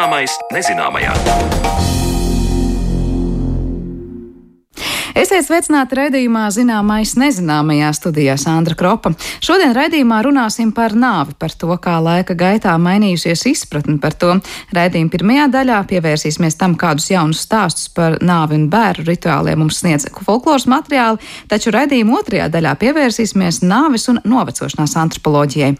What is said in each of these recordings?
Zināmais nezināmajā. Esiet sveicināti raidījumā Zināmais nezināmajā studijā Sandra Kropa. Šodien raidījumā runāsim par nāvi, par to, kā laika gaitā mainījusies izpratne par to. Raidījuma pirmajā daļā pievērsīsimies tam, kādus jaunus stāstus par nāvi un bērnu rituāliem mums sniedz folkloras materiāli, taču raidījuma otrajā daļā pievērsīsimies nāvis un novecošanās antropoloģijai.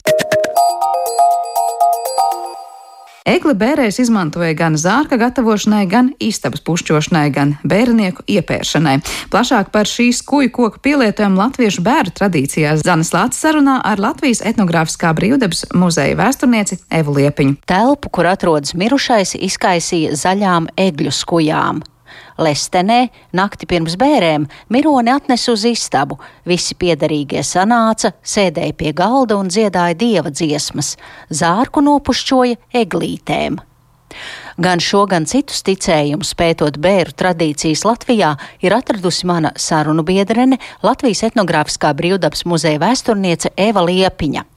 Egli bērēs izmantoja gan zārka gatavošanai, gan istabas pušķošanai, gan bērnieku iepēršanai. Plašāk par šīs kuju koku pielietojumu latviešu bērnu tradīcijās Zanes Lācis sarunā ar Latvijas etnogrāfiskā brīvdabas muzeja vēsturnieci Evu Liepiņu. Telpu, kur atrodas mirušais, izkaisīja zaļām egļu skujām. Lestenē, nakti pirms bērēm, Mironi atnes uz istabu. Visi piederīgie sanāca, sēdēja pie galda un dziedāja dieva dziesmas, zārku nopušķoja eglītēm. Gan šo, gan citus ticējumus pētot bēru tradīcijas Latvijā, ir atradusi mana sarunu biedrene Latvijas etnogrāfiskā brīvdabas muzeja vēsturniece Eva Liepiņa.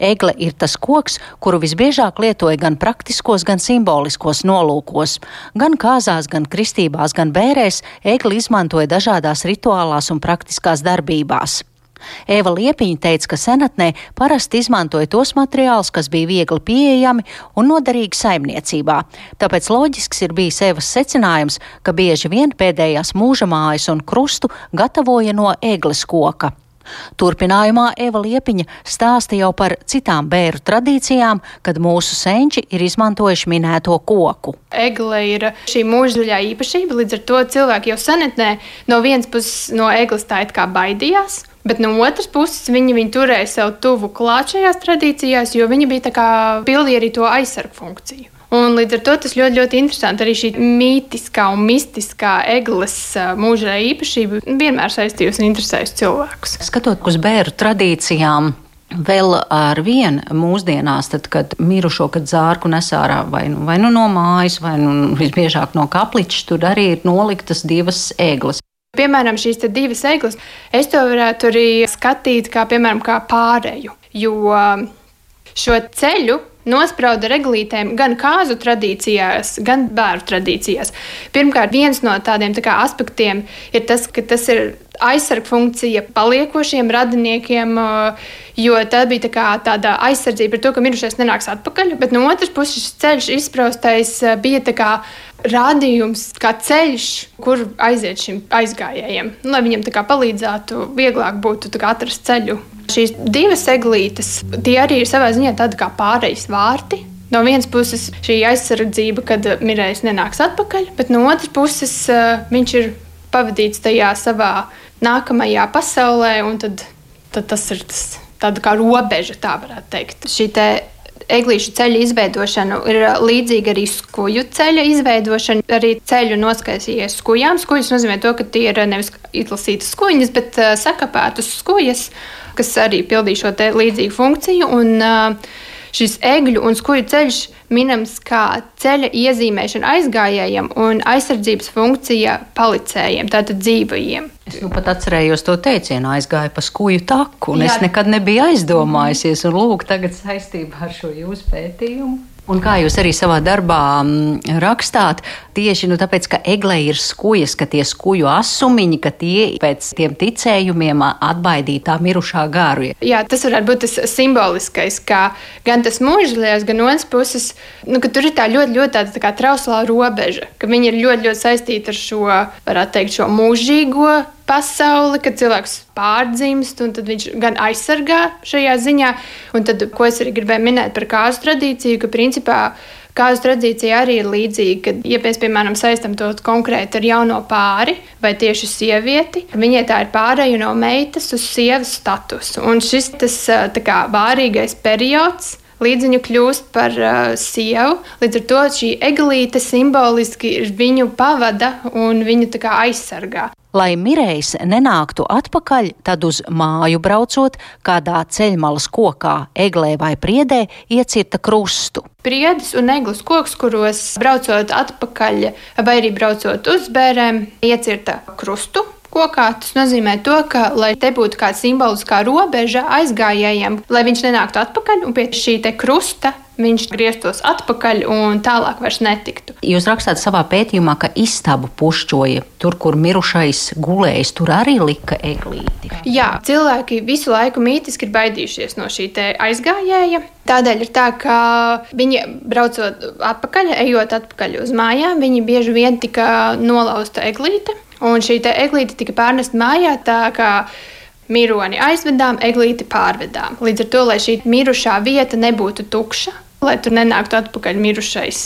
Egle ir tas koks, kuru visbiežāk lietoja gan praktiskos, gan simboliskos nolūkos. Gan kāzās, gan kristībās, gan bērēs egli izmantoja dažādās rituālās un praktiskās darbībās. Eva Liepiņa teica, ka senatnē parasti izmantoja tos materiālus, kas bija viegli pieejami un noderīgi saimniecībā. Tāpēc loģisks ir bijis Evas secinājums, ka bieži vien pēdējās mūža mājas un krustu gatavoja no egles koka. Turpinājumā Eva Liepiņa stāsta jau par citām bēru tradīcijām, kad mūsu senči ir izmantojuši minēto koku. Egle ir šī mūždaļā īpašība, līdz ar to cilvēki jau senetnē no vienas puses no eglis tā it kā baidījās. Bet no otras puses, viņi, viņi turēja sev tuvu klāt šajās tradīcijās, jo viņi bija tā kā pildīja arī to aizsargu funkciju. Un līdz ar to tas ļoti, ļoti interesanti. Arī šī mītiskā un mistiskā eglis mūžā īpašība vienmēr saistījusi un interesējusi cilvēkus. Skatot uz bērnu tradīcijām, Vēl ar vienu mūsdienās, tad, kad mirušo kad zārku nes ārā vai, nu, vai nu no mājas, vai nu visbiežāk no kapliča, tur arī ir noliktas divas eglis. Piemēram, šīs divas eglis, es to varētu arī skatīt kā, piemēram, kā pārēju. Jo šo ceļu nosprauda reglītēm gan kāzu tradīcijās, gan bērnu tradīcijās. Pirmkārt, viens no tādiem tā kā, aspektiem ir tas, ka tas ir aizsarga funkcija paliekošiem radiniekiem, jo tā bija tā tāda aizsardzība par to, ka mirušais nenāks atpakaļ. Bet no otras puses, šis ceļš izpraustais bija tā kā rādījums, kā ceļš, kur aiziet šim aizgājējiem, nu, lai viņam palīdzētu, vieglāk būtu atrast ceļu Šīs divas eglītes, tie arī ir savā ziņā tādi kā pārejas vārti. No vienas puses šī aizsardzība, kad mirējis nenāks atpakaļ, bet no otras puses uh, viņš ir pavadīts tajā savā nākamajā pasaulē, un tad, tad tas ir tas, tāda kā robeža, tā varētu teikt. Šī eglīšu ceļa izveidošana ir līdzīga arī skuju ceļa izveidošana. Arī ceļu noskaisījies skujām. Skujas nozīmē to, ka tie ir nevis izlasītas skujas, bet uh, sakapētas skujas kas arī pildīja šo līdzīgu funkciju. Un, šis egļu un skuju ceļš minams kā ceļa iezīmēšana aizgājējiem un aizsardzības funkcija palicējiem, tātad dzīvajiem. Es nu pat atcerējos to teicienu, aizgāju pa skuju taku, un Jā. es nekad nebiju aizdomājusies, un lūk, tagad saistībā ar šo jūsu pētījumu. Un kā jūs arī savā darbā mm, rakstāt, tieši nu, tāpēc, ka eglē ir skujas, ka tie skuju asumiņi, ka tie pēc tiem ticējumiem atbaidīja tā mirušā garu. Jā, tas varētu būt tas simboliskais, ka gan tas mūžīgais, gan otrs puses, nu, ka tur ir tā ļoti, ļoti tāda tā kā trauslā robeža, ka viņi ir ļoti, ļoti saistīti ar šo, varētu teikt, šo mūžīgo pasauli, kad cilvēks pārdzimst, un viņš gan aizsargā šajā ziņā. Un tad, ko es arī gribēju minēt par kāzu tradīciju, ka principā Kāzu tradīcija arī ir līdzīga, kad, ja mēs, piemēram, saistām to konkrēti ar jauno pāri vai tieši sievieti, viņai tā ir pārēja no meitas uz sievas statusu. Un šis tas kā, vārīgais periods līdz viņa kļūst par uh, sievu. Līdz ar to šī eglīte simboliski viņu pavada un viņu aizsargā. Lai mirējs nenāktu atpakaļ, tad uz māju braucot, kādā ceļmalas kokā, eglē vai priedē, iecirta krustu. Priedis un eglis koks, kuros braucot atpakaļ, vai arī braucot uz bērēm, iecirta krustu kokā. Tas nozīmē, to, ka, lai te būtu kāda simboliskā robeža aizgājējiem, lai viņš nenāktu atpakaļ un pie šī krusta viņš grieztos atpakaļ un tālāk vairs netiktu. Jūs rakstāt savā pētījumā, ka istabu pušķoja tur, kur mirušais gulējis, tur arī lika eglīti. Jā, cilvēki visu laiku mītiski ir baidījušies no šī aizgājēja. Tādēļ ir tā, ka viņi braucot atpakaļ, ejot atpakaļ uz mājām, viņi bieži vien tika nolauzta eglīte. Un šī eglīte tika pārnesta mājā tā, ka mironi aizvedām, eglīti pārvedām. Līdz ar to, lai šī mirušā vieta nebūtu tukša, lai tur nenāktu atpakaļ mirušais.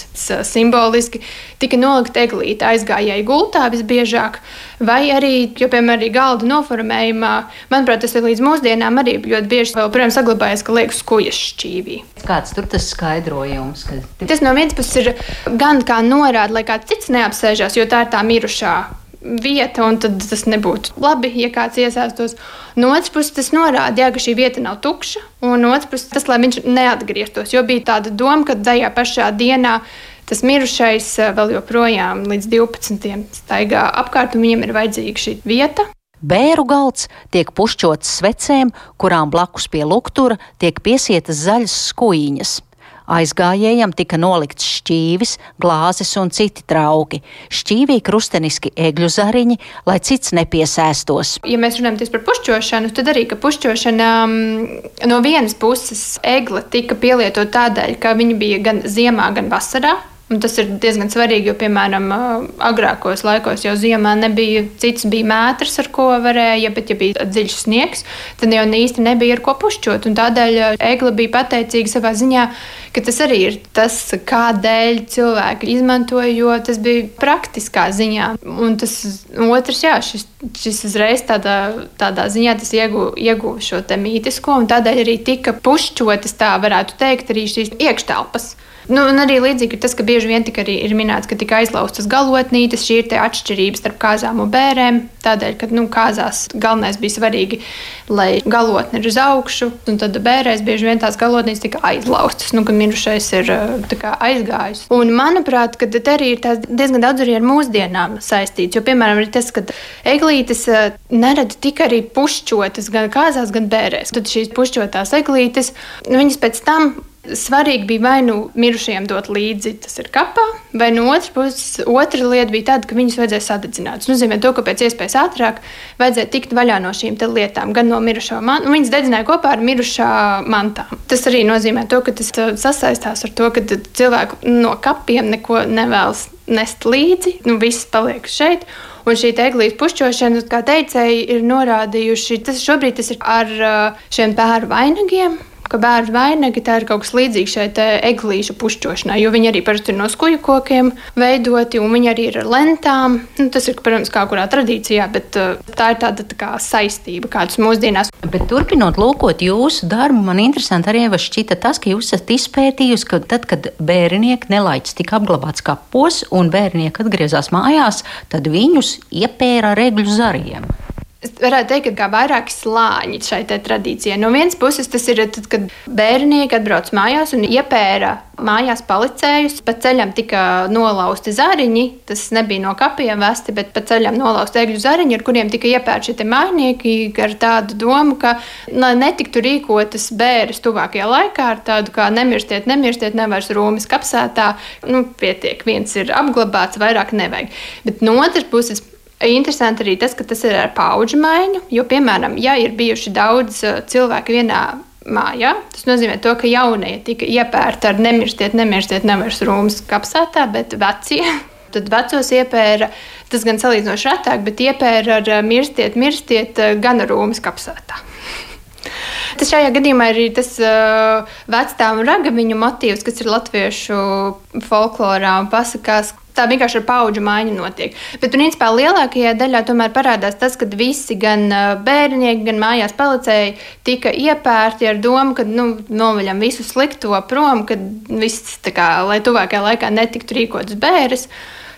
Simboliski tika nolikta eglīte aizgājēji gultā visbiežāk, vai arī, jo, piemēram, arī galda noformējumā, manuprāt, tas ir līdz mūsdienām arī ļoti bieži vēl, protams, saglabājies, ka liekas kujas šķīvī. Kāds tur tas skaidrojums? Ka... Tas no vienas puses ir gan kā norāda, lai kāds cits neapsēžās, jo tā ir tā mirušā vieta, un tas nebūtu labi, ja kāds iesaistos. No otras puses, tas norāda, jā, ka šī vieta nav tukša, un no otras puses, tas, lai viņš neatgrieztos. Jo bija tāda doma, ka tajā pašā dienā tas mirušais eh, vēl joprojām līdz 12. staigā apkārt, un viņam ir vajadzīga šī vieta. Bēru galds tiek pušķots svecēm, kurām blakus pie luktura tiek piesietas zaļas skuiņas. Aizgājējam tika nolikts šķīvis, glāzes un citi trauki. Šķīvī krusteniski egļu zariņi, lai cits nepiesēstos. Ja mēs runājam par pušķošanu, tad arī pušķošana mm, no vienas puses egla tika pielietot tādēļ, ka viņa bija gan ziemā, gan vasarā. Un tas ir diezgan svarīgi, jo, piemēram, agrākos laikos jau ziemā nebija cits, bija mētrs, ar ko varēja, bet, ja bija dziļš sniegs, tad jau īsti nebija ar ko pušķot. Un tādēļ Egla bija pateicīga savā ziņā, ka tas arī ir tas, kādēļ cilvēki izmantoja, jo tas bija praktiskā ziņā. Un tas otrs, jā, šis, šis uzreiz tādā, tādā ziņā ieguva ieguv šo mītisko, un tādēļ arī tika pušķotas, tā varētu teikt, arī šīs iekštelpas. Nu, un arī līdzīgi ir tas, ka bieži vien tika arī ir minēts, ka tika aizlaustas galotnītes. Šī ir atšķirība starp kāzām un bērēm. Tādēļ, ka nu, kāzās galvenais bija svarīgi, lai galotne ir uz augšu, un tad bērēs bieži vien tās galotnītes tika aizlaustas, nu, kad mirušais ir kā, aizgājis. Un, manuprāt, te arī ir diezgan daudz arī ar mūsdienām saistīts. Jo, piemēram, ir tas, ka eglītes nerada tikai arī pušķotas gan kāzās, gan bērēs. Tad šīs pušķotās eglītes, viņas pēc tam Svarīgi bija vai nu mirušajiem dot līdzi, tas ir kapā, vai no otras puses, otra lieta bija tāda, ka viņus vajadzēja sadedzināt. Tas nozīmē, to, ka pēc iespējas ātrāk vajadzēja tikt vaļā no šīm lietām, gan no mirušā mantas. Viņas dedzināja kopā ar mirušā mantām. Tas arī nozīmē, to, ka tas uh, sasaistās ar to, ka cilvēku no kapiem neko nevēlas nest līdzi, nu viss paliek šeit. Un šī eglītes pušķošana, kā teicēji, ir norādījuši, tas šobrīd tas ir ar uh, šiem pēru vainagiem ka bērnu vainagi tā ir kaut kas līdzīgs šai eglīšu pušķošanai, jo viņi arī parasti ir no skuju kokiem veidoti, un viņi arī ir ar lentām. Nu, tas ir, protams, kā kurā tradīcijā, bet uh, tā ir tāda tā kā saistība, kādas mūsdienās. Bet turpinot lūkot jūsu darbu, man interesanti arī šķita tas, ka jūs esat izpētījusi, ka tad, kad bērnieki nelaiķis tika apglabāts kapos un bērnieki atgriezās mājās, tad viņus iepēra ar egļu zariem. Varētu teikt, ka vairāki slāņi šai tradīcijai. No vienas puses, tas ir tad, kad bērnieki atbrauc mājās un iepēra mājās palicējus. Pa ceļam tika nolauzti zariņi. Tas nebija no kapiem vesti, bet pa ceļam nolauzti egļu zariņi, ar kuriem tika iepērti šie mājnieki ar tādu domu, ka netiktu rīkotas bērres tuvākajā laikā ar tādu kā nemirstiet, nemirstiet, nevairs rūmis kapsētā. Nu, pietiek, viens ir apglabāts, vairāk nevajag. Bet no otras puses, Interesanti arī tas, ka tas ir ar paudžu maiņu. Jo, piemēram, ja ir bijuši daudz uh, cilvēku vienā mājā, tas nozīmē, to, ka jaunie tika iepērti ar nemirstiet, nemirstiet, nevirs rūmas kapsētā, bet vecie. Tad vecos iepēra, tas gan salīdzinoši retāk, bet iepēra ar uh, mirstiet, mirstiet, uh, gan ar rūmas kapsētā. Tas šajā gadījumā ir arī tas uh, vecāku ragaviņu motīvs, kas ir latviešu folklorā un pasakās, Tā vienkārši ar paudžu maiņu notiek. Bet, principā, lielākajā daļā tomēr parādās tas, ka visi, gan bērnieki, gan mājās palicēji, tika iepērti ar domu, ka nu, novaļam visu slikto prom, ka viss, kā, lai tuvākajā laikā netiktu rīkotas bērres.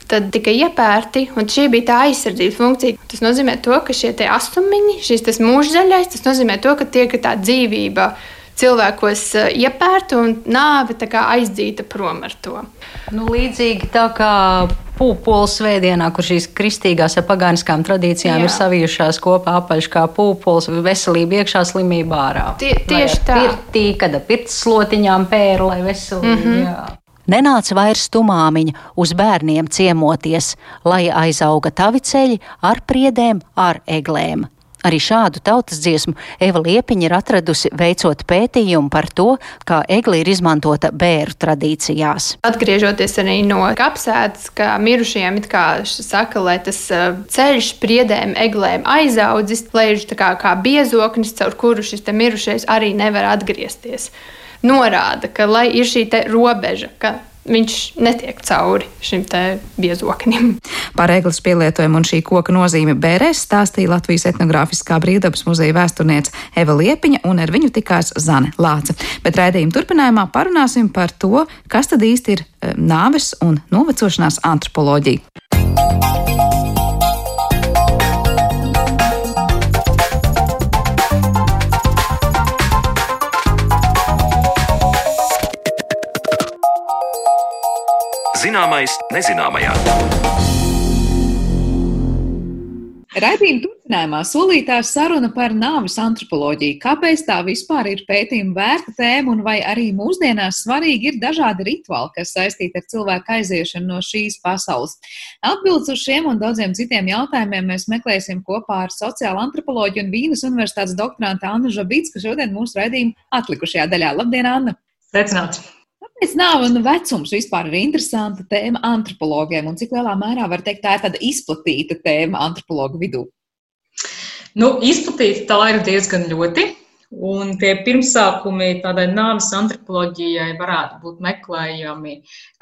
Tad tika iepērti, un šī bija tā aizsardzības funkcija. Tas nozīmē, to, ka šie asumiņi, šis mūžzaļais, tas nozīmē, to, ka tiek tā dzīvība cilvēkos eh, iepērta un nāve aizdzīta prom ar to. Nu, līdzīgi tā kā pūpoles svētdienā, kur šīs kristīgās ar pagāniskām tradīcijām Jā. ir savijušās kopā apaļš kā pūpoles, veselība iekšā, slimība ārā. Tie, tieši tā. Pirtī, kad ar pirts slotiņām pēra, lai veselība. Mm -hmm. Jā. Nenāca vairs tumāmiņa uz bērniem ciemoties, lai aizauga tavi ceļi ar priedēm, ar eglēm. Arī šādu tautas dziesmu Eva Liepiņa ir atradusi veicot pētījumu par to, kā egli ir izmantota bēru tradīcijās. Atgriežoties arī no kapsētas, kā mirušajiem it kā saka, lai tas uh, ceļš priedēm, eglēm aizaudzis, lēž kā, kā biezoknis, caur kuru šis mirušais arī nevar atgriezties. Norāda, ka lai ir šī robeža, ka viņš netiek cauri šim biezoknim. Par eglis pielietojumu un šī koka nozīmi bērēs stāstīja Latvijas etnogrāfiskā brīvdabas muzeja vēsturniece Eva Liepiņa, un ar viņu tikās Zane Lāce. Bet raidījuma turpinājumā parunāsim par to, kas tad īsti ir eh, nāves un novecošanās antropoloģija. Zināmais nezināmajā. Raidījuma turpinājumā solītā saruna par nāves antropoloģiju. Kāpēc tā vispār ir pētījuma vērta tēma un vai arī mūsdienās svarīgi ir dažādi rituāli, kas saistīti ar cilvēku aiziešanu no šīs pasaules? Atbildes uz šiem un daudziem citiem jautājumiem mēs meklēsim kopā ar sociālo antropoloģiju un Vīnas Universitātes doktorantu Annu Žabīts, kas šodien mūsu raidījuma atlikušajā daļā. Labdien, Anna! Sveicināts! Kāpēc nāve un vecums vispār ir interesanta tēma antropologiem, un cik lielā mērā var teikt, tā ir tāda izplatīta tēma antropologu vidū? Nu, izplatīta tā ir diezgan ļoti. Un tie pirmsākumi tādai nāves antropoloģijai varētu būt meklējami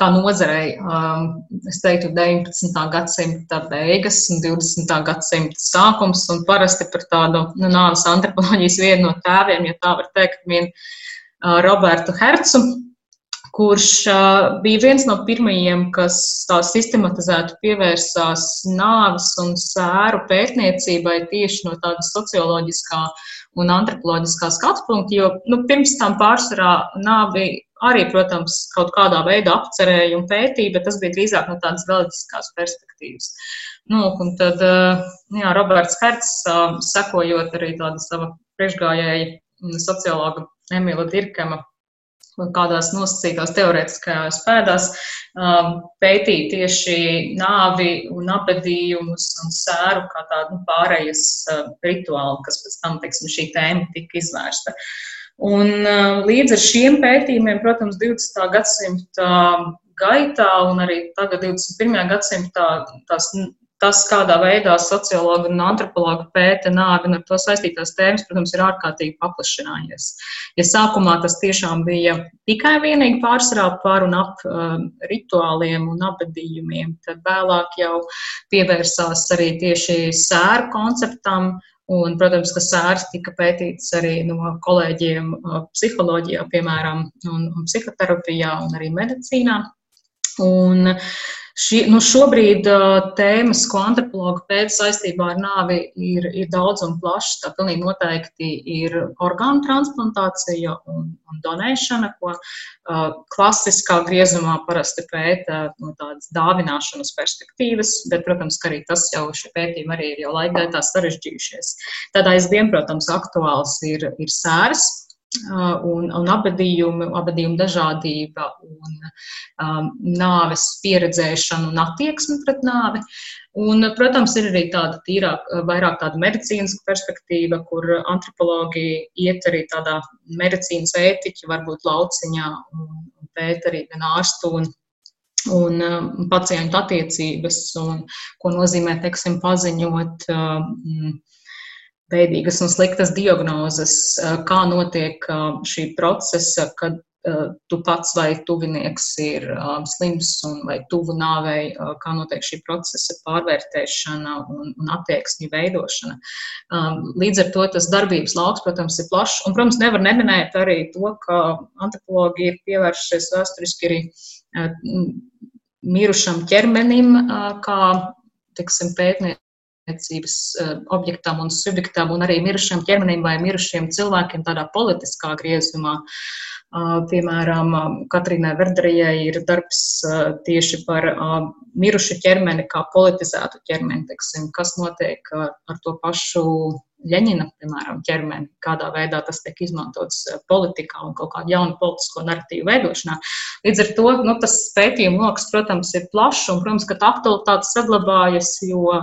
kā nozarei, um, es teiktu, 19. gadsimta beigas un 20. gadsimta sākums. Un parasti par tādu nu, nāves antropoloģijas vienu no tēviem, ja tā var teikt, vien uh, Robertu Hercu kurš bija viens no pirmajiem, kas tā sistematizēti pievērsās nāves un sēru pētniecībai tieši no tāda socioloģiskā un antropoloģiskā skatu punkta, jo nu, pirms tam pārsvarā nāvi arī, protams, kaut kādā veidā apcerēja un pētīja, bet tas bija drīzāk no tādas reliģiskās perspektīvas. Nu, un tad, jā, Roberts Herts, sekojot arī tāda sava priekšgājēja sociologa Emīla Dirkema kādās nosacītās teorētiskajās pēdās um, pētīt tieši nāvi un apbedījumus un sēru kā tādu nu, pārējas uh, rituālu, kas pēc tam, teiksim, šī tēma tika izvērsta. Un uh, līdz ar šiem pētījumiem, protams, 20. gadsimta gaitā un arī tagad 21. gadsimtā tās tas, kādā veidā sociologi un antropologi pēta nāvi un ar to saistītās tēmas, protams, ir ārkārtīgi paplašinājies. Ja sākumā tas tiešām bija tikai vienīgi pārsvarā par un ap uh, rituāliem un apbedījumiem, tad vēlāk jau pievērsās arī tieši sēru konceptam. Un, protams, ka sērs tika pētīts arī no kolēģiem uh, psiholoģijā, piemēram, un, un psihoterapijā un arī medicīnā. Un, Šī, nu šobrīd uh, tēmas, ko antropologi pēta saistībā ar nāvi, ir, ir daudz un plašs. Tā pilnīgi noteikti ir orgānu transplantācija un, un donēšana, ko uh, klasiskā griezumā parasti pēta no tādas dāvināšanas perspektīvas, bet, protams, ka arī tas jau šie pētījumi arī ir jau laika gaitā sarežģījušies. Tad aizvien, protams, aktuāls ir, ir sērs un, un abadījumu, abadījumu dažādība un um, nāves pieredzēšana un attieksme pret nāvi. Un, protams, ir arī tāda tīrāk, vairāk tāda medicīniska perspektīva, kur antropologi iet arī tādā medicīnas ētiķa, varbūt lauciņā un pēt arī gan ārstu un, un um, pacientu attiecības un ko nozīmē, teiksim, paziņot um, veidīgas un sliktas diagnozes, kā notiek šī procesa, kad tu pats vai tuvinieks ir slims un vai tuvu nāvei, kā notiek šī procesa pārvērtēšana un, un attieksmi veidošana. Līdz ar to tas darbības lauks, protams, ir plašs. Un, protams, nevar neminēt arī to, ka antropologi ir pievērsušies vēsturiski arī mirušam ķermenim, kā tiksim, pētnieki pētniecības eh, objektam un subjektam un arī mirušiem ķermenim vai mirušiem cilvēkiem tādā politiskā griezumā. Piemēram, Katrīnai Verderijai ir darbs tieši par mirušu ķermeni, kā politizētu ķermeni, teiksim, kas notiek ar to pašu Ļeņina, piemēram, ķermeni, kādā veidā tas tiek izmantots eh, politikā un kaut kādu jaunu politisko narratīvu veidošanā. Līdz ar to nu, tas pētījuma lokus, protams, ir plašs un, protams, ka tā aktualitāte saglabājas, jo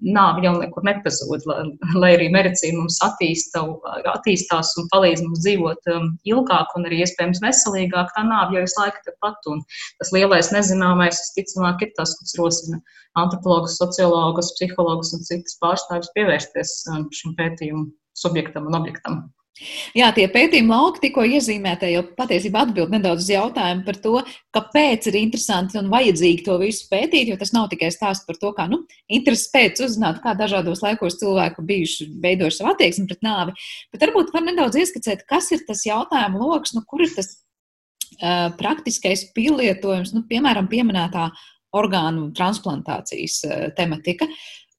nāve jau nekur nepazūd, lai, lai arī medicīna mums attīsta, attīstās un palīdz mums dzīvot um, ilgāk un arī iespējams veselīgāk. Tā nāve jau visu laiku tepat un tas lielais nezināmais, visticamāk, ir tas, kas rosina antropologus, sociologus, psihologus un citas pārstāvjus pievērsties um, šim pētījumu subjektam un objektam. Jā, tie pētījuma lauki tikko iezīmētie jau patiesībā atbild nedaudz uz jautājumu par to, kāpēc ir interesanti un vajadzīgi to visu pētīt, jo tas nav tikai stāsts par to, kā, nu, interesi pēc uzzināt, kā dažādos laikos cilvēku bijuši veidojuši savu attieksmi pret nāvi, bet varbūt var nedaudz ieskicēt, kas ir tas jautājumu loks, nu, kur ir tas uh, praktiskais pielietojums, nu, piemēram, pieminētā orgānu transplantācijas tematika.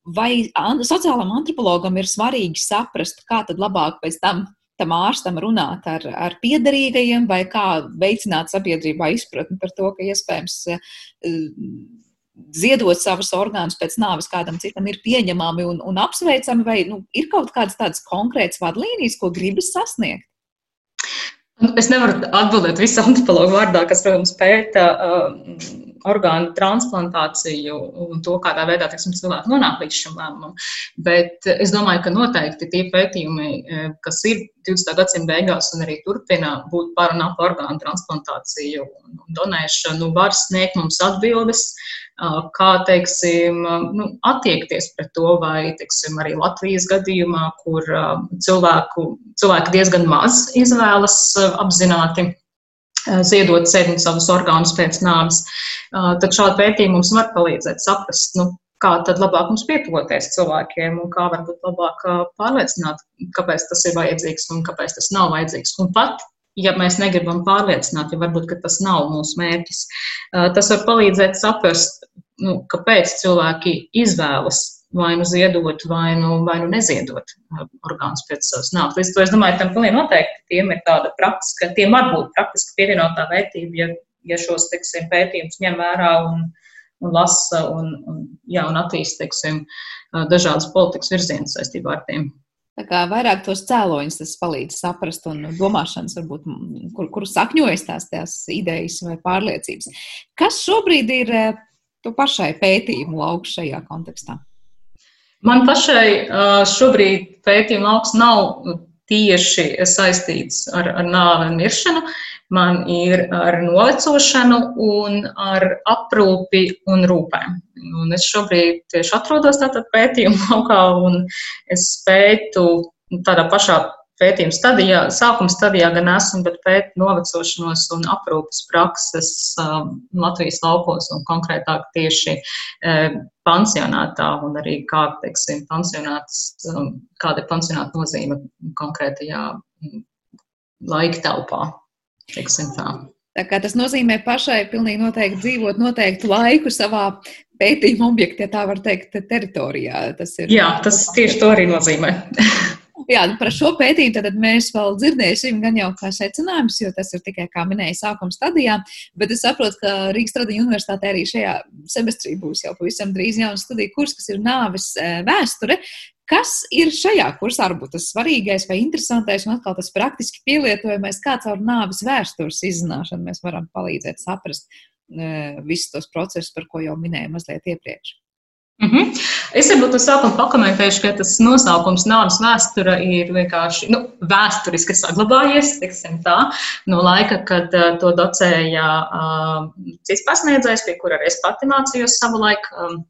Vai sociālam antropologam ir svarīgi saprast, kā tad labāk pēc tam tam ārstam runāt ar, ar piedarīgajiem, vai kā veicināt sabiedrībā izpratni par to, ka iespējams uh, ziedot savus orgānus pēc nāves kādam citam ir pieņemami un, un apsveicami, vai nu, ir kaut kādas tādas konkrētas vadlīnijas, ko gribas sasniegt? Es nevaru atbildēt visu antropologu vārdā, kas, protams, pēta uh, orgānu transplantāciju un to, kādā veidā teiksim, cilvēki nonāk līdz šim lēmumam. Bet es domāju, ka noteikti tie pētījumi, e, kas ir 20. gadsimta beigās un arī turpina būt par un ap orgānu transplantāciju un donēšanu, var sniegt mums atbildes kā teiksim, nu, attiekties pret to, vai teiksim, arī Latvijas gadījumā, kur cilvēku, cilvēki diezgan maz izvēlas apzināti Eh, ziedot sevi un savus orgānus pēc nāves. Eh, tad šādi pētījumi mums var palīdzēt saprast, nu, kā tad labāk mums pietuvoties cilvēkiem un kā varbūt labāk eh, pārliecināt, kāpēc tas ir vajadzīgs un kāpēc tas nav vajadzīgs. Un pat, ja mēs negribam pārliecināt, ja varbūt tas nav mūsu mērķis, tas var palīdzēt saprast, nu, kāpēc cilvēki izvēlas vai nu ziedot, vai nu, vai nu neziedot uh, orgānus pēc savas nāves. Līdz ar to es domāju, tam pilnīgi noteikti tiem ir tāda praktiska, tiem var būt praktiski pievienotā vērtība, ja, ja šos, teiksim, pētījumus ņem vērā un, un lasa un, un, jā, un attīst, teiksim, uh, dažādas politikas virzienus saistībā ar tiem. Tā kā vairāk tos cēloņus tas palīdz saprast un domāšanas, varbūt, kur, kur sakņojas tās, tās idejas vai pārliecības. Kas šobrīd ir uh, tu pašai pētījumu lauks šajā kontekstā? Man pašai šobrīd pētījuma lauks nav tieši saistīts ar, ar nāvi un miršanu. Man ir ar novecošanu un ar aprūpi un rūpēm. Un es šobrīd tieši atrodos tādā pētījuma laukā un es pētu tādā pašā pētījuma stadijā, sākuma stadijā gan esmu, bet pēt novecošanos un aprūpas prakses um, Latvijas laukos un konkrētāk tieši um, pansionātā un arī kā, teiksim, pansionāts, um, kāda ir pansionāta nozīme konkrētajā um, laika telpā, teiksim tā. Tā kā tas nozīmē pašai pilnīgi noteikti dzīvot noteiktu laiku savā pētījuma objektā, ja tā var teikt, teritorijā. Tas ir. Jā, tas tieši to arī nozīmē. Jā, nu, par šo pētījumu tad mēs vēl dzirdēsim, gan jau kā secinājums, jo tas ir tikai, kā minēja, sākuma stadijā. Bet es saprotu, ka Rīgas Tradiņu universitātē arī šajā semestrī būs jau pavisam drīz jauns studiju kurs, kas ir nāves e, vēsture. Kas ir šajā kursā varbūt tas svarīgais vai interesantais un atkal tas praktiski pielietojamais, kā caur nāves vēstures izzināšanu mēs varam palīdzēt saprast uh, visus tos procesus, par ko jau minēju mazliet iepriekš? Mm -hmm. Es varbūt uz sākuma pakomentēšu, ka tas nosaukums nāves vēsture ir vienkārši nu, vēsturiski saglabājies, tā, no laika, kad uh, to docēja uh, cits pasniedzējs, pie kura es pati mācījos savulaik. Um,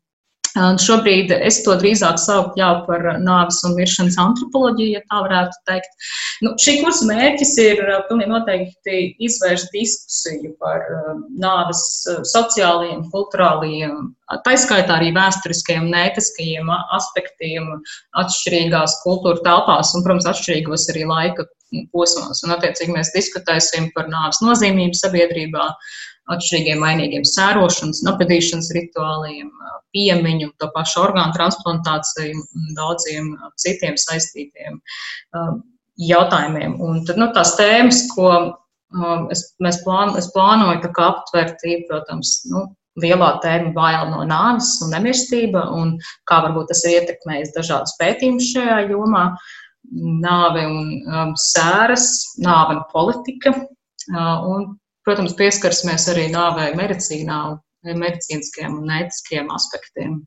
Un šobrīd es to drīzāk saucu jā, par nāves un miršanas antropoloģiju, ja tā varētu teikt. Nu, šī kursa mērķis ir pilnīgi noteikti izvērst diskusiju par nāves sociālajiem, kultūrālajiem, taiskaitā arī vēsturiskajiem, nētiskajiem aspektiem atšķirīgās kultūra telpās un, protams, atšķirīgos arī laika posmos. Un, attiecīgi, mēs diskutēsim par nāves nozīmību sabiedrībā, atšķirīgiem mainīgiem sērošanas, apēdīšanas rituāliem, piemiņu, to pašu orgānu transplantāciju un daudziem citiem saistītiem jautājumiem. Un tad, nu, tās tēmas, ko es, mēs plān, es plānoju aptvert, protams, nu, lielā termiņa baila no nāves un nemirstība, un kā varbūt tas ir ietekmējis dažādas pētījumus šajā jomā. Nāve un um, sēras, nāve un politika. Uh, un, protams, pieskarsimies arī nāvei medicīnā, medicīniskiem un ētiskiem aspektiem.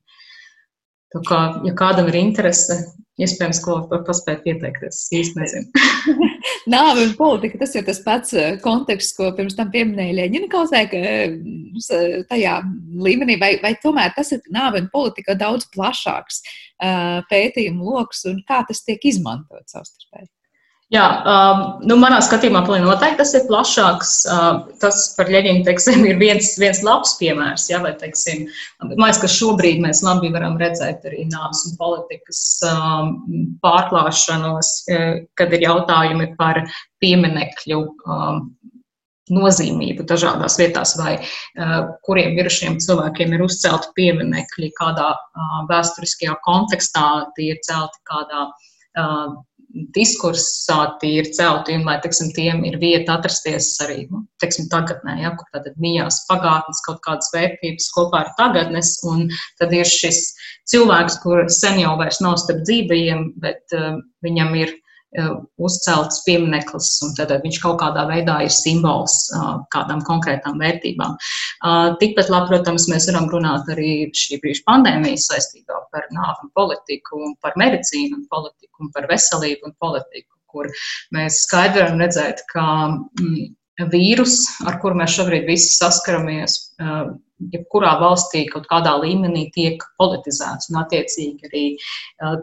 Tā kā, ja kādam ir interese, iespējams, ko paspēt pieteikties, es īsti nezinu. Nāve un politika, tas ir tas pats eh, konteksts, ko pirms tam pieminēja Ļeņina kausē, ka eh, tajā līmenī, vai, vai tomēr tas ir nāve un politika daudz plašāks uh, pētījumu lokus un kā tas tiek izmantot savstarpēji? Jā, um, nu, manā skatījumā noteikti tas ir plašāks. Uh, tas par Leņķinu, teiksim, ir viens, viens labs piemērs. Jā, vai, teiksim, liekas, ka šobrīd mēs labi varam redzēt arī nāves un politikas um, pārklāšanos, kad ir jautājumi par pieminekļu um, nozīmību dažādās vietās, vai uh, kuriem mirušiem cilvēkiem ir uzcelti pieminekļi, kādā uh, vēsturiskajā kontekstā tie ir celti, kādā uh, diskursā tīri celti, un lai teiksim, tiem ir vieta atrasties arī nu, teiksim, tagadnē, ja, kur tad mījās pagātnes kaut kādas vērtības kopā ar tagadnes, un tad ir šis cilvēks, kur sen jau vairs nav starp dzīvajiem, bet uh, viņam ir uzcelts piemineklis, un tad viņš kaut kādā veidā ir simbols uh, kādām konkrētām vērtībām. Tikpat labi, protams, mēs varam runāt arī šī brīža pandēmijas saistībā par nāvi un politiku, un par medicīnu un politiku un par veselību un politiku, kur mēs skaidri varam redzēt, ka mm, vīrus, ar kuru mēs šobrīd visi saskaramies, jebkurā valstī kaut kādā līmenī tiek politizēts. Un, attiecīgi, arī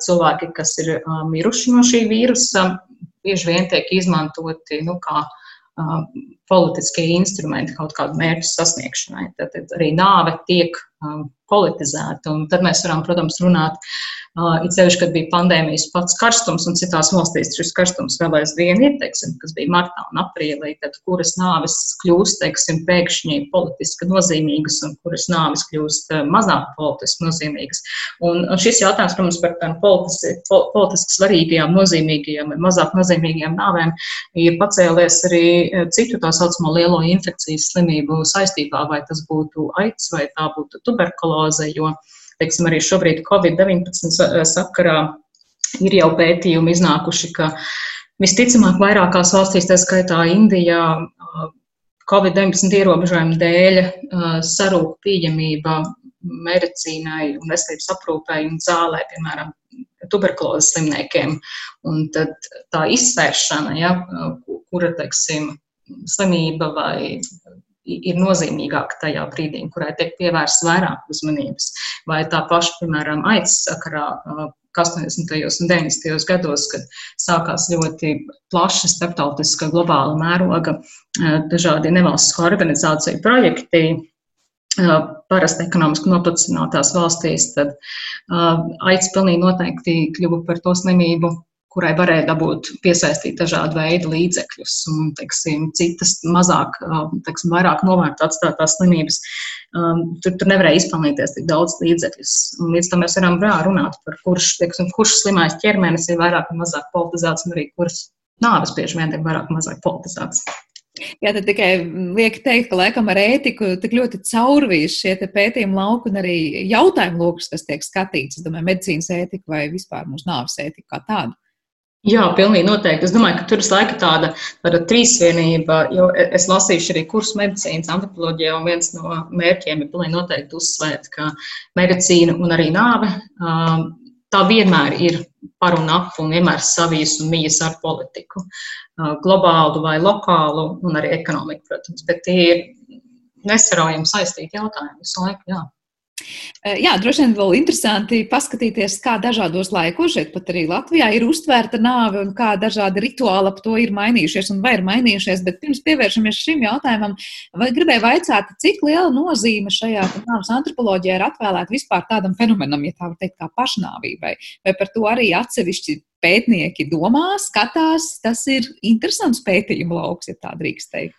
cilvēki, kas ir miruši no šī vīrusa, bieži vien tiek izmantoti nu, kā politiskie instrumenti kaut kādu mērķu sasniegšanai. Tad, tad arī nāve tiek um, politizēta. Un tad mēs varam, protams, runāt It sevišķi, kad bija pandēmijas pats karstums, un citās valstīs šis karstums vēl aizvien ir, teiksim, kas bija martā un aprīlī, tad kuras nāves kļūst, teiksim, pēkšņi politiski nozīmīgas un kuras nāves kļūst mazāk politiski nozīmīgas. Un, šis jautājums, protams, par tādām politiski, politiski svarīgajām, nozīmīgajām vai mazāk nozīmīgajām nāvēm ir pacēlies arī citu tā saucamo lielo infekcijas slimību saistībā, vai tas būtu aids vai tā būtu tuberkuloze, jo teiksim, arī šobrīd Covid-19 eh, sakarā ir jau pētījumi iznākuši, ka visticamāk vairākās valstīs, tā skaitā Indijā, eh, Covid-19 ierobežojumu dēļ eh, sarūk pieejamība medicīnai un veselības aprūpei un zālē, piemēram, tuberkulozes slimniekiem. Un tad tā izsvēršana, ja, kura, teiksim, slimība vai ir nozīmīgāka tajā brīdī, kurai tiek pievērsta vairāk uzmanības. Vai tā paša, piemēram, aicis sakarā. 80. un 90. gados, kad sākās ļoti plaša starptautiska globāla mēroga dažādi nevalstisko organizāciju projekti, parasti ekonomiski noplicinātās valstīs, tad aicis pilnīgi noteikti kļuva par to slimību, kurai varēja dabūt, piesaistīt dažādu veidu līdzekļus, un teiksim, citas mazāk, um, teiksim, vairāk novērtēt atstātās slimības. Um, tur, tur nevarēja izpelnīties tik daudz līdzekļus. Un līdz tam mēs varam runāt par kurš, teiksim, kurš slimais ķermenis ir vairāk vai mazāk politizēts, un arī kurš nāves bieži vien ir vairāk vai mazāk politizēts. Jā, tad tikai liek teikt, ka laikam ar ētiku tik ļoti caurvīs šie pētījumi lauki un arī jautājumu lokus, kas tiek skatīts. Es domāju, medicīnas ētika vai vispār mūsu nāves ētika kā tāda. Jā, pilnīgi noteikti. Es domāju, ka tur ir laika tāda, tāda trīsvienība, jo es lasīšu arī kursu medicīnas antropoloģijā, un viens no mērķiem ir pilnīgi noteikti uzsvērt, ka medicīna un arī nāve um, tā vienmēr ir par un ap un vienmēr savijas un mijas ar politiku, uh, globālu vai lokālu un arī ekonomiku, protams, bet tie ir nesaraujami saistīti jautājumi visu laiku, jā. Eh, jā, droši vien vēl interesanti paskatīties, kā dažādos laikos, šeit pat arī Latvijā ir uztvērta nāve un kā dažādi rituāli ap to ir mainījušies un vai ir mainījušies. Bet pirms pievēršamies šim jautājumam, vai gribēju vaicāt, cik liela nozīme šajā nāves antropoloģijā ir atvēlēta vispār tādam fenomenam, ja tā var teikt, kā pašnāvībai, vai par to arī atsevišķi pētnieki domā, skatās. Tas ir interesants pētījuma lauks, ja tā drīkst teikt.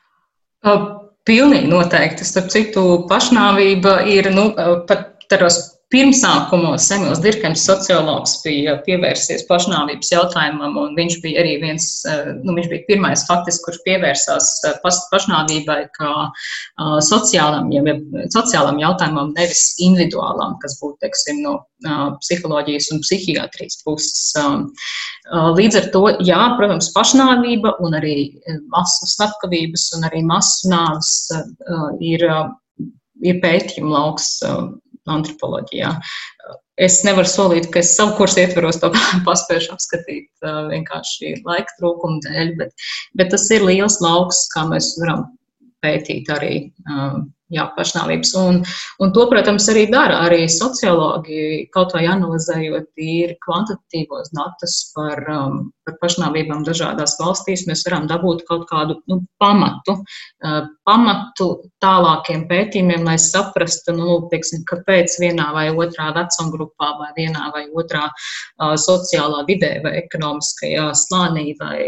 Uh. Pilnīgi noteikti. Starp citu, pašnāvība ir nu, pat tādos pirmsākumos Samuels Dirkens, sociologs, bija pievērsies pašnāvības jautājumam, un viņš bija arī viens, eh, nu, viņš bija pirmais faktiski, kurš pievērsās eh, pašnāvībai kā uh, sociālam, ja, sociālam jautājumam, nevis individuālam, kas būtu, teiksim, no psiholoģijas un psihiatrijas puses. Um, līdz ar to, jā, protams, pašnāvība un arī masu slepkavības un arī masu nāves ir, ir pētījuma lauks antropoloģijā. Es nevaru solīt, ka es savu kursu ietveros to paspējuši apskatīt vienkārši laika trūkuma dēļ, bet, bet tas ir liels lauks, kā mēs varam pētīt arī jā, pašnāvības. Un, un to, protams, arī dara arī sociologi, kaut vai analizējot tīri kvantitatīvos datus par, um, par pašnāvībām dažādās valstīs, mēs varam dabūt kaut kādu nu, pamatu, uh, pamatu tālākiem pētījumiem, lai saprastu, nu, teiksim, kāpēc vienā vai otrā vecumgrupā vai vienā vai otrā uh, sociālā vidē vai ekonomiskajā slānī vai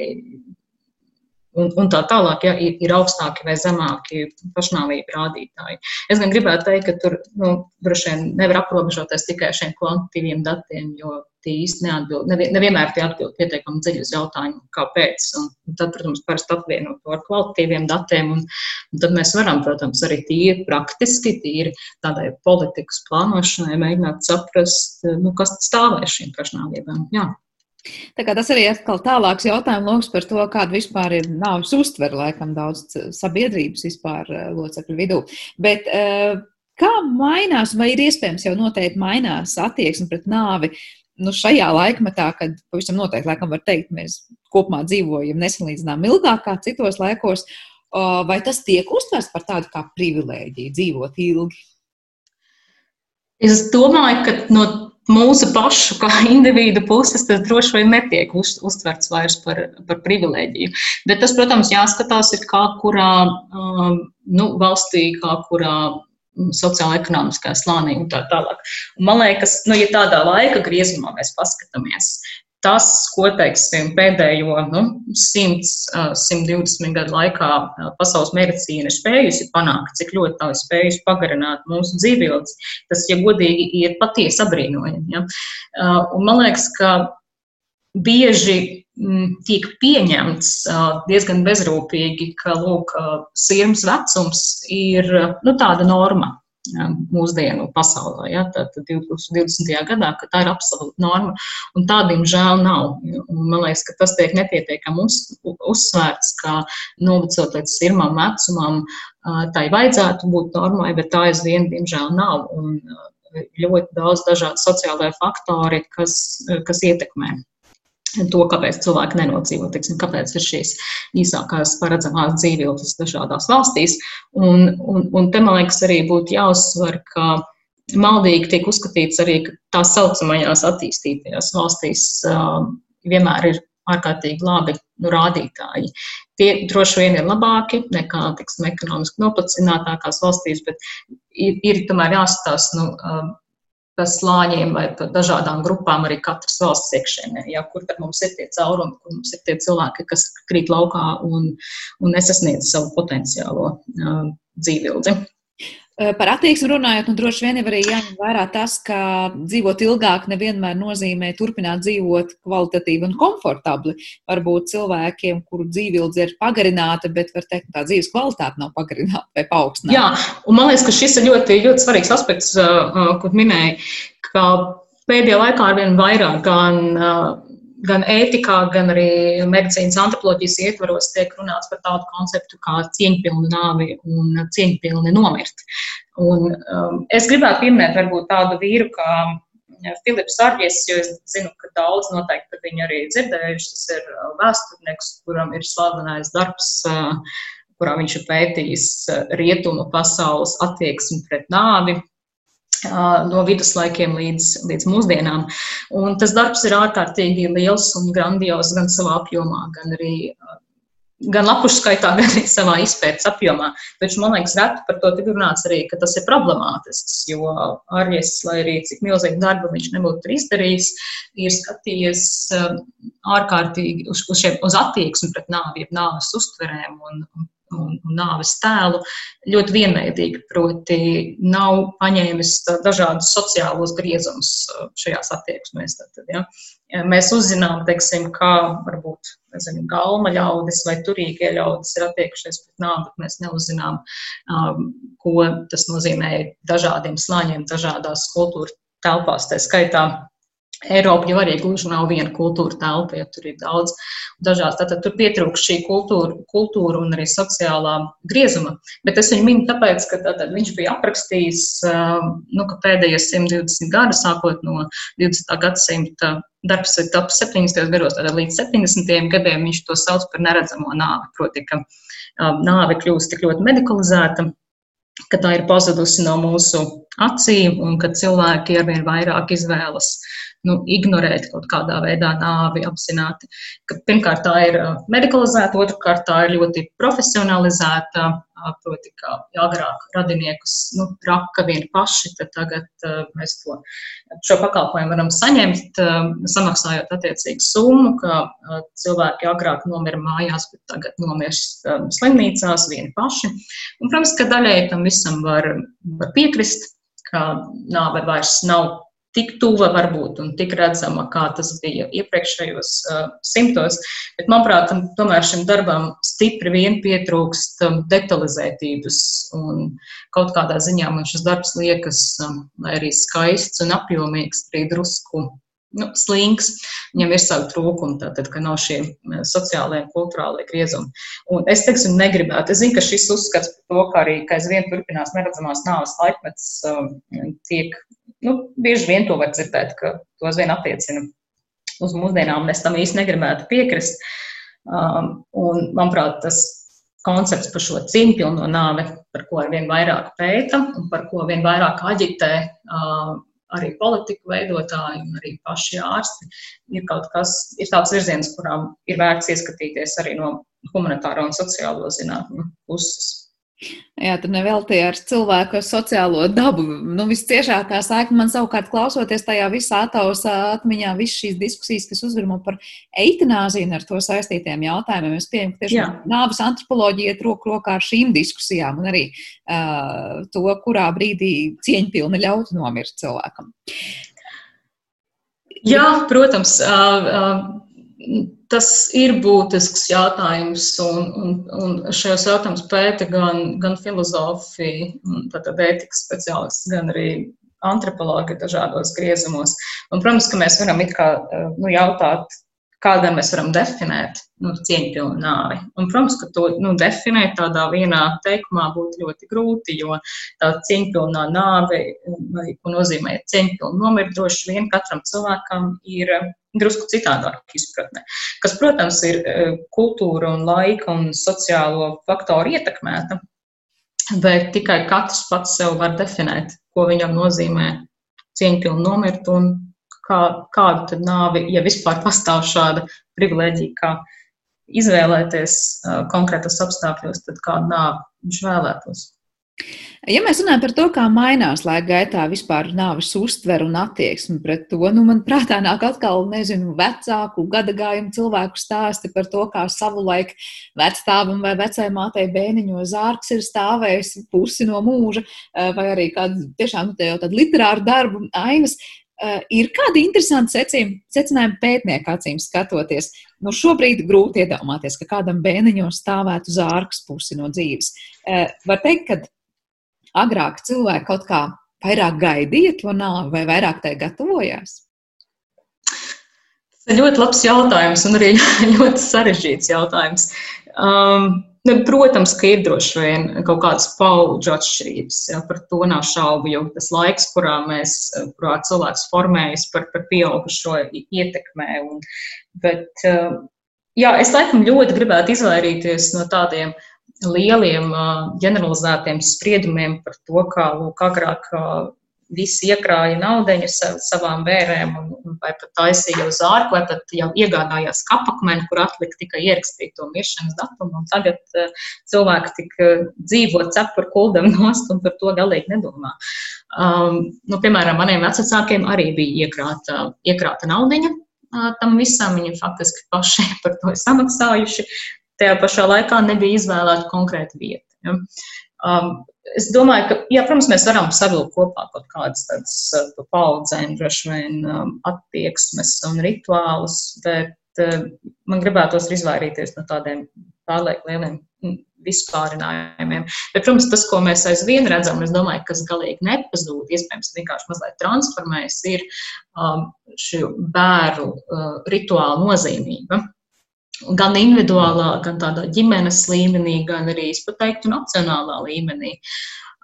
un, un tā tālāk, ja ir, ir augstāki vai zemāki pašnāvību rādītāji. Es gan gribētu teikt, ka tur nu, droši vien nevar aprobežoties tikai ar šiem kvantitīviem datiem, jo tie īsti neatbild, nevienmēr tie atbild pietiekami dziļi uz jautājumu, kāpēc. Un tad, protams, parasti apvienot to ar kvalitatīviem datiem, un, un tad mēs varam, protams, arī tīri praktiski, tīri tādai politikas plānošanai mēģināt saprast, nu, kas stāvēs šīm pašnāvībām. Jā. Tā kā tas arī ir tālāks jautājums lokus par to, kāda vispār ir nāves uztvere, laikam daudz sabiedrības vispār eh, locekļu vidū. Bet, uh, Kā mainās, vai ir iespējams jau noteikti mainās attieksme pret nāvi nu, šajā laikmetā, kad pavisam noteikti, laikam, var teikt, mēs kopumā dzīvojam nesalīdzinām ilgāk kā citos laikos, vai tas tiek uztverts par tādu kā privilēģiju dzīvot ilgi? Es domāju, ka no mūsu pašu, kā individu puses, tas droši vien netiek uz, uztverts vairs par, par privilēģiju. Bet tas, protams, jāskatās ir kā kurā um, nu, valstī, kā kurā sociāla-ekonomiskā slānī un tā tālāk. Un man liekas, nu, ja tādā laika griezumā mēs paskatāmies, tas, ko teiksim, pēdējo nu, 100, 120 gadu laikā pasaules medicīna ir spējusi panākt, cik ļoti tā ir spējusi pagarināt mūsu dzīvības, tas, ja godīgi, ir patiesi apbrīnojami. Ja? Un man liekas, ka bieži tiek pieņemts diezgan bezrūpīgi, ka lūk, sirds vecums ir nu, tāda norma mūsdienu pasaulē. Ja, tad 2020. gadā tā ir absolūta norma, un tā, diemžēl, nav. Un man liekas, ka tas tiek nepietiekami uz, uzsvērts, ka novecot līdz pirmam vecumam, tai vajadzētu būt normai, bet tā aizvien, diemžēl, nav. Un ļoti daudz dažādu sociālai faktori, kas, kas ietekmē to, kāpēc cilvēki nenodzīvo, teiksim, kāpēc ir šīs īsākās paredzamās dzīvības dažādās valstīs. Un, un, un te man liekas arī būtu jāuzsver, ka maldīgi tiek uzskatīts arī, ka tā saucamajās attīstītajās valstīs uh, vienmēr ir ārkārtīgi labi nu, rādītāji. Tie droši vien ir labāki nekā tiksim, ekonomiski noplacinātākās valstīs, bet ir, ir tomēr jāskatās, nu, uh, pa slāņiem vai pa dažādām grupām arī katras valsts iekšēnē, ja, kur tad mums ir tie caurumi, kur mums ir tie cilvēki, kas krīt laukā un, un nesasniedz savu potenciālo uh, dzīvildzi. Eh, par attieksmi runājot, nu, droši vien arī jāņem vērā tas, ka dzīvot ilgāk nevienmēr nozīmē turpināt dzīvot kvalitatīvi un komfortabli. Varbūt cilvēkiem, kuru dzīvildze ir pagarināta, bet var teikt, ka tā dzīves kvalitāte nav pagarināta vai paaugstināta. Jā, un man liekas, ka šis ir ļoti, ļoti svarīgs aspekts, uh, ko minēji, ka pēdējā laikā arvien vairāk gan gan ētikā, gan arī medicīnas antropoloģijas ietvaros tiek runāts par tādu konceptu kā cieņpilna nāve un cieņpilni nomirt. Un, um, es gribētu pieminēt varbūt tādu vīru kā Filips Arģis, jo es zinu, ka daudz noteikti viņu arī dzirdējuši. Tas ir uh, vēsturnieks, kuram ir slavenais darbs, uh, kurā viņš ir pētījis uh, rietumu pasaules attieksmi pret nāvi no viduslaikiem līdz, līdz mūsdienām. Un tas darbs ir ārkārtīgi liels un grandios gan savā apjomā, gan arī gan lapušu skaitā, gan arī savā izpētes apjomā. Taču man liekas, reti par to tik runāts arī, ka tas ir problemātisks, jo Arijas, lai arī cik milzīgu darbu viņš nebūtu izdarījis, ir skatījies ārkārtīgi uz, uz, šiem, uz attieksmi pret nāvi, nāves uztverēm un, un un, nāves tēlu ļoti vienveidīgi. Proti, nav paņēmis dažādus sociālos griezumus šajās attieksmēs. Tad, ja. Mēs uzzinām, teiksim, kā varbūt nezinu, galma ļaudis vai turīgie ļaudis ir attiekušies pret nāvi, bet mēs neuzzinām, um, ko tas nozīmē dažādiem slāņiem, dažādās kultūra telpās, tā skaitā Eiropa jau arī gluži nav viena kultūra telpa, ja tur ir daudz dažādas. Tātad tur pietrūkst šī kultūra, kultūra un arī sociālā griezuma. Bet es viņu minu tāpēc, ka tātad viņš bija aprakstījis, um, nu, ka pēdējie 120 gadi, sākot no 20. gadsimta darbs ir top 70. gados, tātad līdz 70. gadiem viņš to sauc par neredzamo nāvi. Proti, ka um, nāve kļūst tik ļoti medikalizēta, ka tā ir pazudusi no mūsu acīm un ka cilvēki arvien vairāk izvēlas nu, ignorēt kaut kādā veidā nāvi apzināti. Ka, pirmkārt, tā ir medicalizēta, otrkārt, tā ir ļoti profesionalizēta. Proti, kā agrāk radiniekus nu, raka vien paši, tad tagad uh, mēs to, šo pakalpojumu varam saņemt, uh, samaksājot attiecīgu summu, ka uh, cilvēki agrāk nomira mājās, bet tagad nomirst um, slimnīcās vieni paši. Un, protams, ka daļai tam visam var, var piekrist, ka nāve vairs nav tik tuva varbūt un tik redzama, kā tas bija iepriekšējos uh, simtos. Bet, manuprāt, tam, tomēr šim darbam stipri vien pietrūkst um, detalizētības. Un kaut kādā ziņā man šis darbs liekas um, arī skaists un apjomīgs, arī drusku. Nu, slings, viņam ir savi trūkumi, tātad, ka nav šie sociālai un kultūrālie griezumi. Un es teiksim, negribētu. Es zinu, ka šis uzskats par to, ka arī ka aizvien turpinās neredzamās nāves laikmets, um, tiek nu, bieži vien to var dzirdēt, ka to aizvien attiecina uz mūsdienām. Es tam īsti negribētu piekrist. Um, un, manuprāt, tas koncepts par šo cīņpilno nāvi, par ko ar vien vairāk pēta un par ko vien vairāk aģitē uh, arī politiku veidotāji un arī paši ārsti, ir kaut kas, ir tāds virziens, kurām ir vērts ieskatīties arī no humanitāro un sociālo zinātņu puses. Jā, tur nevelti ar cilvēku sociālo dabu. Nu, visciešākā saikne man savukārt klausoties tajā visā atausa atmiņā, visas šīs diskusijas, kas uzvirmo par eitanāziju un ar to saistītiem jautājumiem. Es pieņemu, ka tieši nāves antropoloģija iet roku rokā ar šīm diskusijām un arī uh, to, kurā brīdī cieņpilni ļaut nomirt cilvēkam. Jā, protams. Uh, uh tas ir būtisks jautājums, un, un, un šajos jautājumus pēta gan, gan filozofi, tātad ētikas speciālisti, gan arī antropologi dažādos griezumos. Un, protams, ka mēs varam kā, nu, jautāt, kādā mēs varam definēt nu, cieņpilnu nāvi. Un, protams, ka to nu, definēt tādā vienā teikumā būtu ļoti grūti, jo tā cieņpilnā nāve, vai ko nozīmē cieņpilna nomirt, droši vien katram cilvēkam ir drusku citādāk izpratne, kas, protams, ir e, kultūra un laika un sociālo faktoru ietekmēta, bet tikai katrs pats sev var definēt, ko viņam nozīmē cieņpilni nomirt un kā, kādu tad nāvi, ja vispār pastāv šāda privilēģija, kā izvēlēties uh, konkrētos apstākļos, tad kādu nāvi viņš vēlētos. Ja mēs runājam par to, kā mainās laika gaitā vispār nāves uztvere un attieksme pret to, nu, man prātā nāk atkal, nezinu, vecāku gadagājumu cilvēku stāsti par to, kā savulaik vecstāvam vai vecai mātei bēniņo zārks ir stāvējis pusi no mūža, eh, vai arī kādu tiešām nu, jau tādu literāru darbu ainas. Uh, ir kādi interesanti secinājumi pētnieku acīm skatoties. Nu, šobrīd grūti iedomāties, ka kādam bēniņam stāvētu zārks pusi no dzīves. Uh, var teikt, ka agrāk cilvēki kaut kā vairāk gaidīja to nāvi vai vairāk tai gatavojās? Tas ir ļoti labs jautājums un arī ļoti sarežģīts jautājums. Um, ne, protams, ka ir droši vien kaut kādas paudžu atšķirības. Ja, par to nav šaubu, jo tas laiks, kurā, mēs, kurā cilvēks formējas par, par pieaugušo ietekmē. Un, bet, uh, jā, es laikam ļoti gribētu izvairīties no tādiem uh, lieliem ģeneralizētiem spriedumiem par to, kā lūk, agrāk visi iekrāja naudu savām bērēm, un, vai pat taisīja uz ārku, vai pat jau iegādājās kapakmeni, kur atlika tikai ierakstīt to miršanas datumu. Tagad uh, cilvēki tik uh, dzīvo cepuru kuldam nost un par to galīgi nedomā. Um, nu, piemēram, maniem vecākiem arī bija iekrāta, iekrāta naudiņa. Uh, tam visam viņi faktiski paši par to ir samaksājuši. Tajā pašā laikā nebija izvēlēta konkrēta vieta. Ja. Um, es domāju, ka, jā, protams, mēs varam savilkt kopā kaut kādas tādas uh, paudzēm, droši vien um, attieksmes un rituālus, bet uh, man gribētos izvairīties no tādiem pārlieku lieliem mm, vispārinājumiem. Bet, protams, tas, ko mēs aizvien redzam, es domāju, kas galīgi nepazūd, iespējams, vienkārši mazliet transformējas, ir um, šī bērnu uh, rituāla nozīmība. Gan individuālā, gan tādā ģimenes līmenī, gan arī, es pat teiktu, nacionālā līmenī.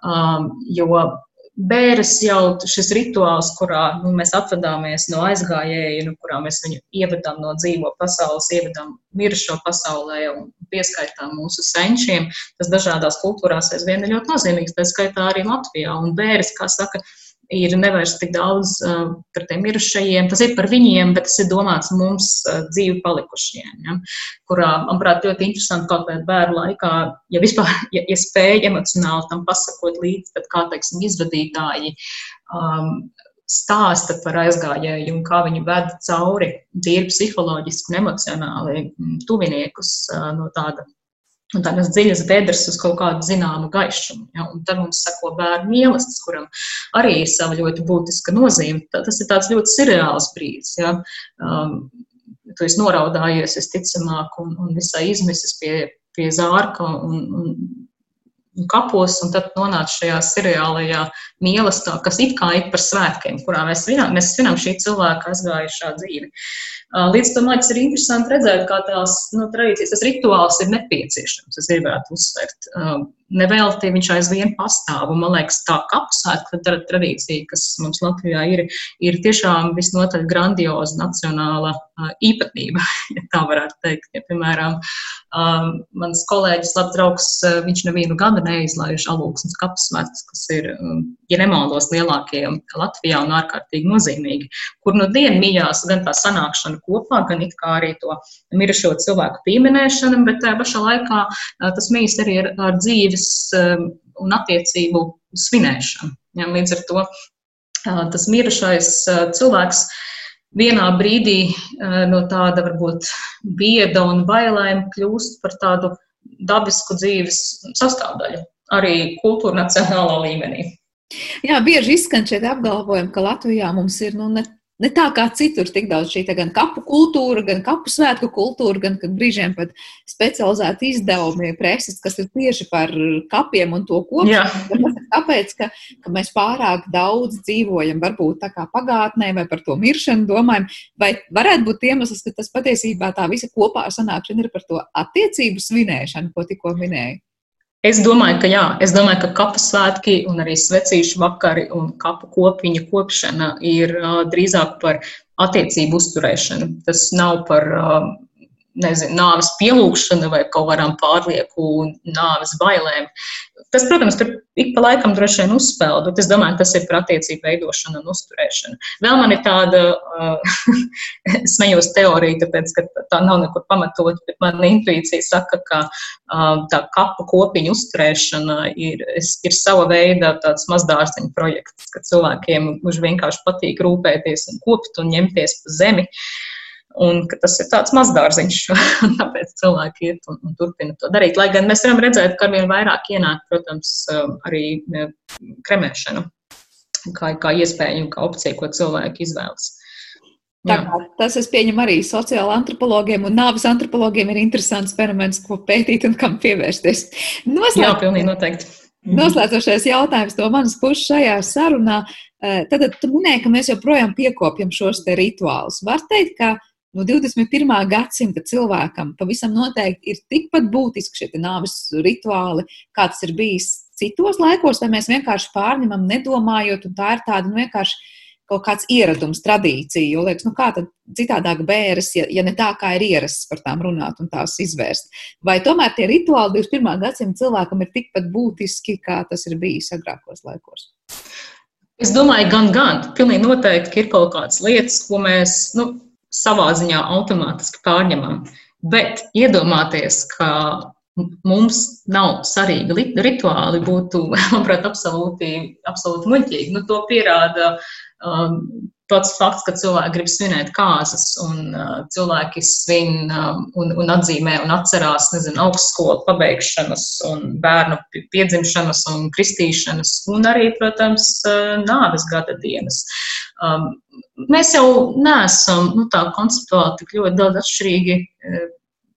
Um, jo bēres jau šis rituāls, kurā nu, mēs atvadāmies no aizgājēja, nu, kurā mēs viņu ievedam no dzīvo pasaules, ievedam mirušo pasaulē un pieskaitām mūsu senčiem, tas dažādās kultūrās aizvien ir ļoti nozīmīgs, tā skaitā arī Latvijā. Un bēres, kā saka, ir nevairs tik daudz uh, par tiem mirušajiem. Tas ir par viņiem, bet tas ir domāts mums uh, dzīvi palikušiem. Ja? Kurā, manuprāt, ļoti interesanti kaut kādā bērnu laikā, ja vispār ja, ja spēja emocionāli tam pasakot līdzi, tad kā, teiksim, izvadītāji. Um, stāsta par aizgājēju un kā viņi ved cauri tīri psiholoģiski un emocionāli tuviniekus no tāda un tādas dziļas bedres uz kaut kādu zināmu gaišumu. Ja? Un tad mums sako bērnu mīlestības, kuram arī ir sava ļoti būtiska nozīme. Tas ir tāds ļoti seriāls brīdis. Ja? Um, tu esi noraudājies, visticamāk, un, un visai izmisis pie, pie zārka un, un, un kapos, un tad nonāc šajā seriālajā mīlestībā, kas it kā ir par svētkiem, kurā mēs svinām, mēs svinām šī cilvēka aizgājušā dzīvi. Uh, Līdz tam liekas, ir interesanti redzēt, kā tās nu, tradīcijas, tas rituāls ir nepieciešams. Es gribētu uzsvērt. Nevelti viņš aizvien pastāv. Un, man liekas, tā kapsēta tradīcija, kas mums Latvijā ir, ir tiešām visnotaļ grandioza nacionāla īpatnība, ja tā varētu teikt. Ja, piemēram, mans kolēģis, labs draugs, viņš nevienu gadu neizlaiž alūksnes kapsētas, kas ir, ja nemaldos, lielākie Latvijā un ārkārtīgi nozīmīgi, kur no dienu mījās gan tā sanākšana kopā, gan it kā arī to mirušo cilvēku pieminēšana, bet tajā pašā laikā tas mīs arī ar, ar dzīves un attiecību svinēšanu. Ja, līdz ar to tas mirušais cilvēks vienā brīdī no tāda varbūt bieda un bailēm kļūst par tādu dabisku dzīves sastāvdaļu, arī kultūra nacionālā līmenī. Jā, bieži izskan šeit apgalvojumi, ka Latvijā mums ir nu, ne ne tā kā citur, tik daudz šī gan kapu kultūra, gan kapu svētku kultūra, gan brīžiem pat specializēti izdevumi preses, kas ir tieši par kapiem un to kopšanu. Tāpēc, ka, ka mēs pārāk daudz dzīvojam, varbūt tā kā pagātnē vai par to miršanu domājam, vai varētu būt iemesls, ka tas patiesībā tā visa kopā sanākšana ir par to attiecību svinēšanu, ko tikko minēju. Es domāju, ka jā, es domāju, ka kapu svētki un arī svecīšu vakari un kapu kopiņa kopšana ir uh, drīzāk par attiecību uzturēšanu. Tas nav par uh, nezinu, nāves pielūgšana vai kaut kādām pārlieku nāves bailēm. Tas, protams, tur ik pa laikam droši vien uzspēlē, bet es domāju, tas ir par attiecību veidošanu un uzturēšanu. Vēl man ir tāda, uh, smējos teorija, tāpēc, ka tā nav nekur pamatot, bet man intuīcija saka, ka uh, tā kapu kopiņu uzturēšana ir, ir sava veida tāds mazdārziņu projekts, ka cilvēkiem už vienkārši patīk rūpēties un kopt un ņemties pa zemi. Uh, Un tas ir tāds mazdārziņš, un tāpēc cilvēki iet un, un turpina to darīt. Lai gan mēs varam redzēt, ka arvien vairāk ienāk, protams, um, arī kremēšana kā, kā iespēja un kā opcija, ko cilvēki izvēlas. Tā kā tas, es pieņemu, arī sociāla antropologiem un nāves antropologiem ir interesants fenomens, ko pētīt un kam pievērsties. Noslēdz... Jā, pilnīgi noteikti. Mhm. Noslēdzošais jautājums no manas puses šajā sarunā. Eh, tad tu minēji, ka mēs joprojām piekopjam šos rituālus. Var teikt, ka no 21. gadsimta cilvēkam pavisam noteikti ir tikpat būtiski šie nāves rituāli, kā tas ir bijis citos laikos, vai mēs vienkārši pārņemam, nedomājot, un tā ir tāda nu, vienkārši kaut kāds ieradums, tradīcija. Jo liekas, nu kā tad citādāk bēres, ja, ja ne tā kā ir ierasts par tām runāt un tās izvērst. Vai tomēr tie rituāli 21. gadsimta cilvēkam ir tikpat būtiski, kā tas ir bijis agrākos laikos? Es domāju, gan, gan. Pilnīgi noteikti, ir kaut kādas lietas, ko mēs, nu, savā ziņā automātiski pārņemam. Bet iedomāties, ka mums nav svarīgi rituāli, būtu, manuprāt, absolūti, absolūti muļķīgi. Nu, to pierāda pats fakts, ka cilvēki grib svinēt kārtas, un uh, cilvēki svin um, un, un atzīmē un atcerās, nezinu, augstskolu pabeigšanas, un bērnu piedzimšanas un kristīšanas, un arī, protams, uh, nāves gada dienas. Um, mēs jau neesam nu, tā konceptuāli tik ļoti daudz atšķirīgi. Uh,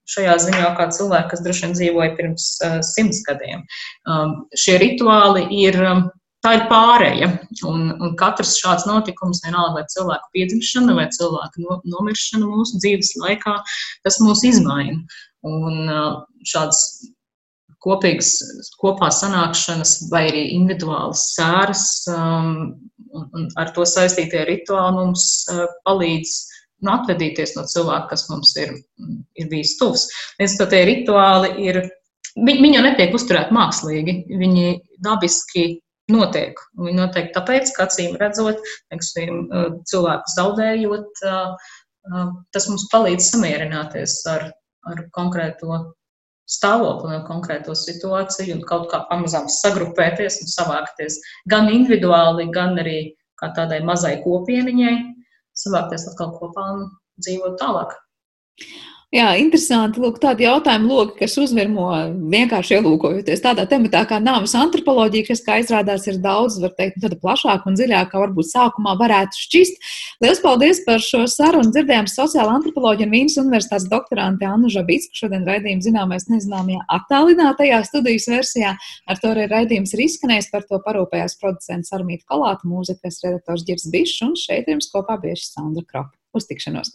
Šajā ziņā, kā cilvēki, kas droši vien dzīvoja pirms uh, simts gadiem. Um, šie rituāli ir um, tā ir pārēja. Un, un katrs šāds notikums, vienalga vai cilvēku piedzimšana vai cilvēku no, nomiršana mūsu dzīves laikā, tas mūs izmaina. Un šāds kopīgas kopā sanākšanas vai arī individuālas sēras um, un ar to saistītie rituāli mums uh, palīdz nu, atvedīties no cilvēka, kas mums ir, ir bijis tuvs. Līdz to tie rituāli ir, viņi, viņi jau netiek uzturēti mākslīgi, viņi dabiski notiek. Un viņi notiek tāpēc, ka acīm redzot, teiksim, cilvēku zaudējot, tas mums palīdz samierināties ar, ar konkrēto stāvokli, ar konkrēto situāciju un kaut kā pamazām sagrupēties un savākties gan individuāli, gan arī kā tādai mazai kopieniņai, savākties atkal kopā un dzīvot tālāk. Jā, interesanti. Lūk, tādi jautājumi, loki, kas uzvirmo vienkārši ielūkojoties tādā tematā kā nāves antropoloģija, kas, kā izrādās, ir daudz, var teikt, tāda plašāka un dziļāka, varbūt sākumā varētu šķist. Lielas paldies par šo sarunu. Dzirdējām sociāla antropoloģija un Vīnas universitātes doktorante Annu Žabītsku. Šodien raidījums zināmais nezināmajā attālinātajā studijas versijā. Ar to arī raidījums ir izskanējis. Par to parūpējās producents Armīta Kolāta, mūzikas redaktors Girs Bišs un šeit jums kopā bieži Sandra Kropa. Uz tikšanos!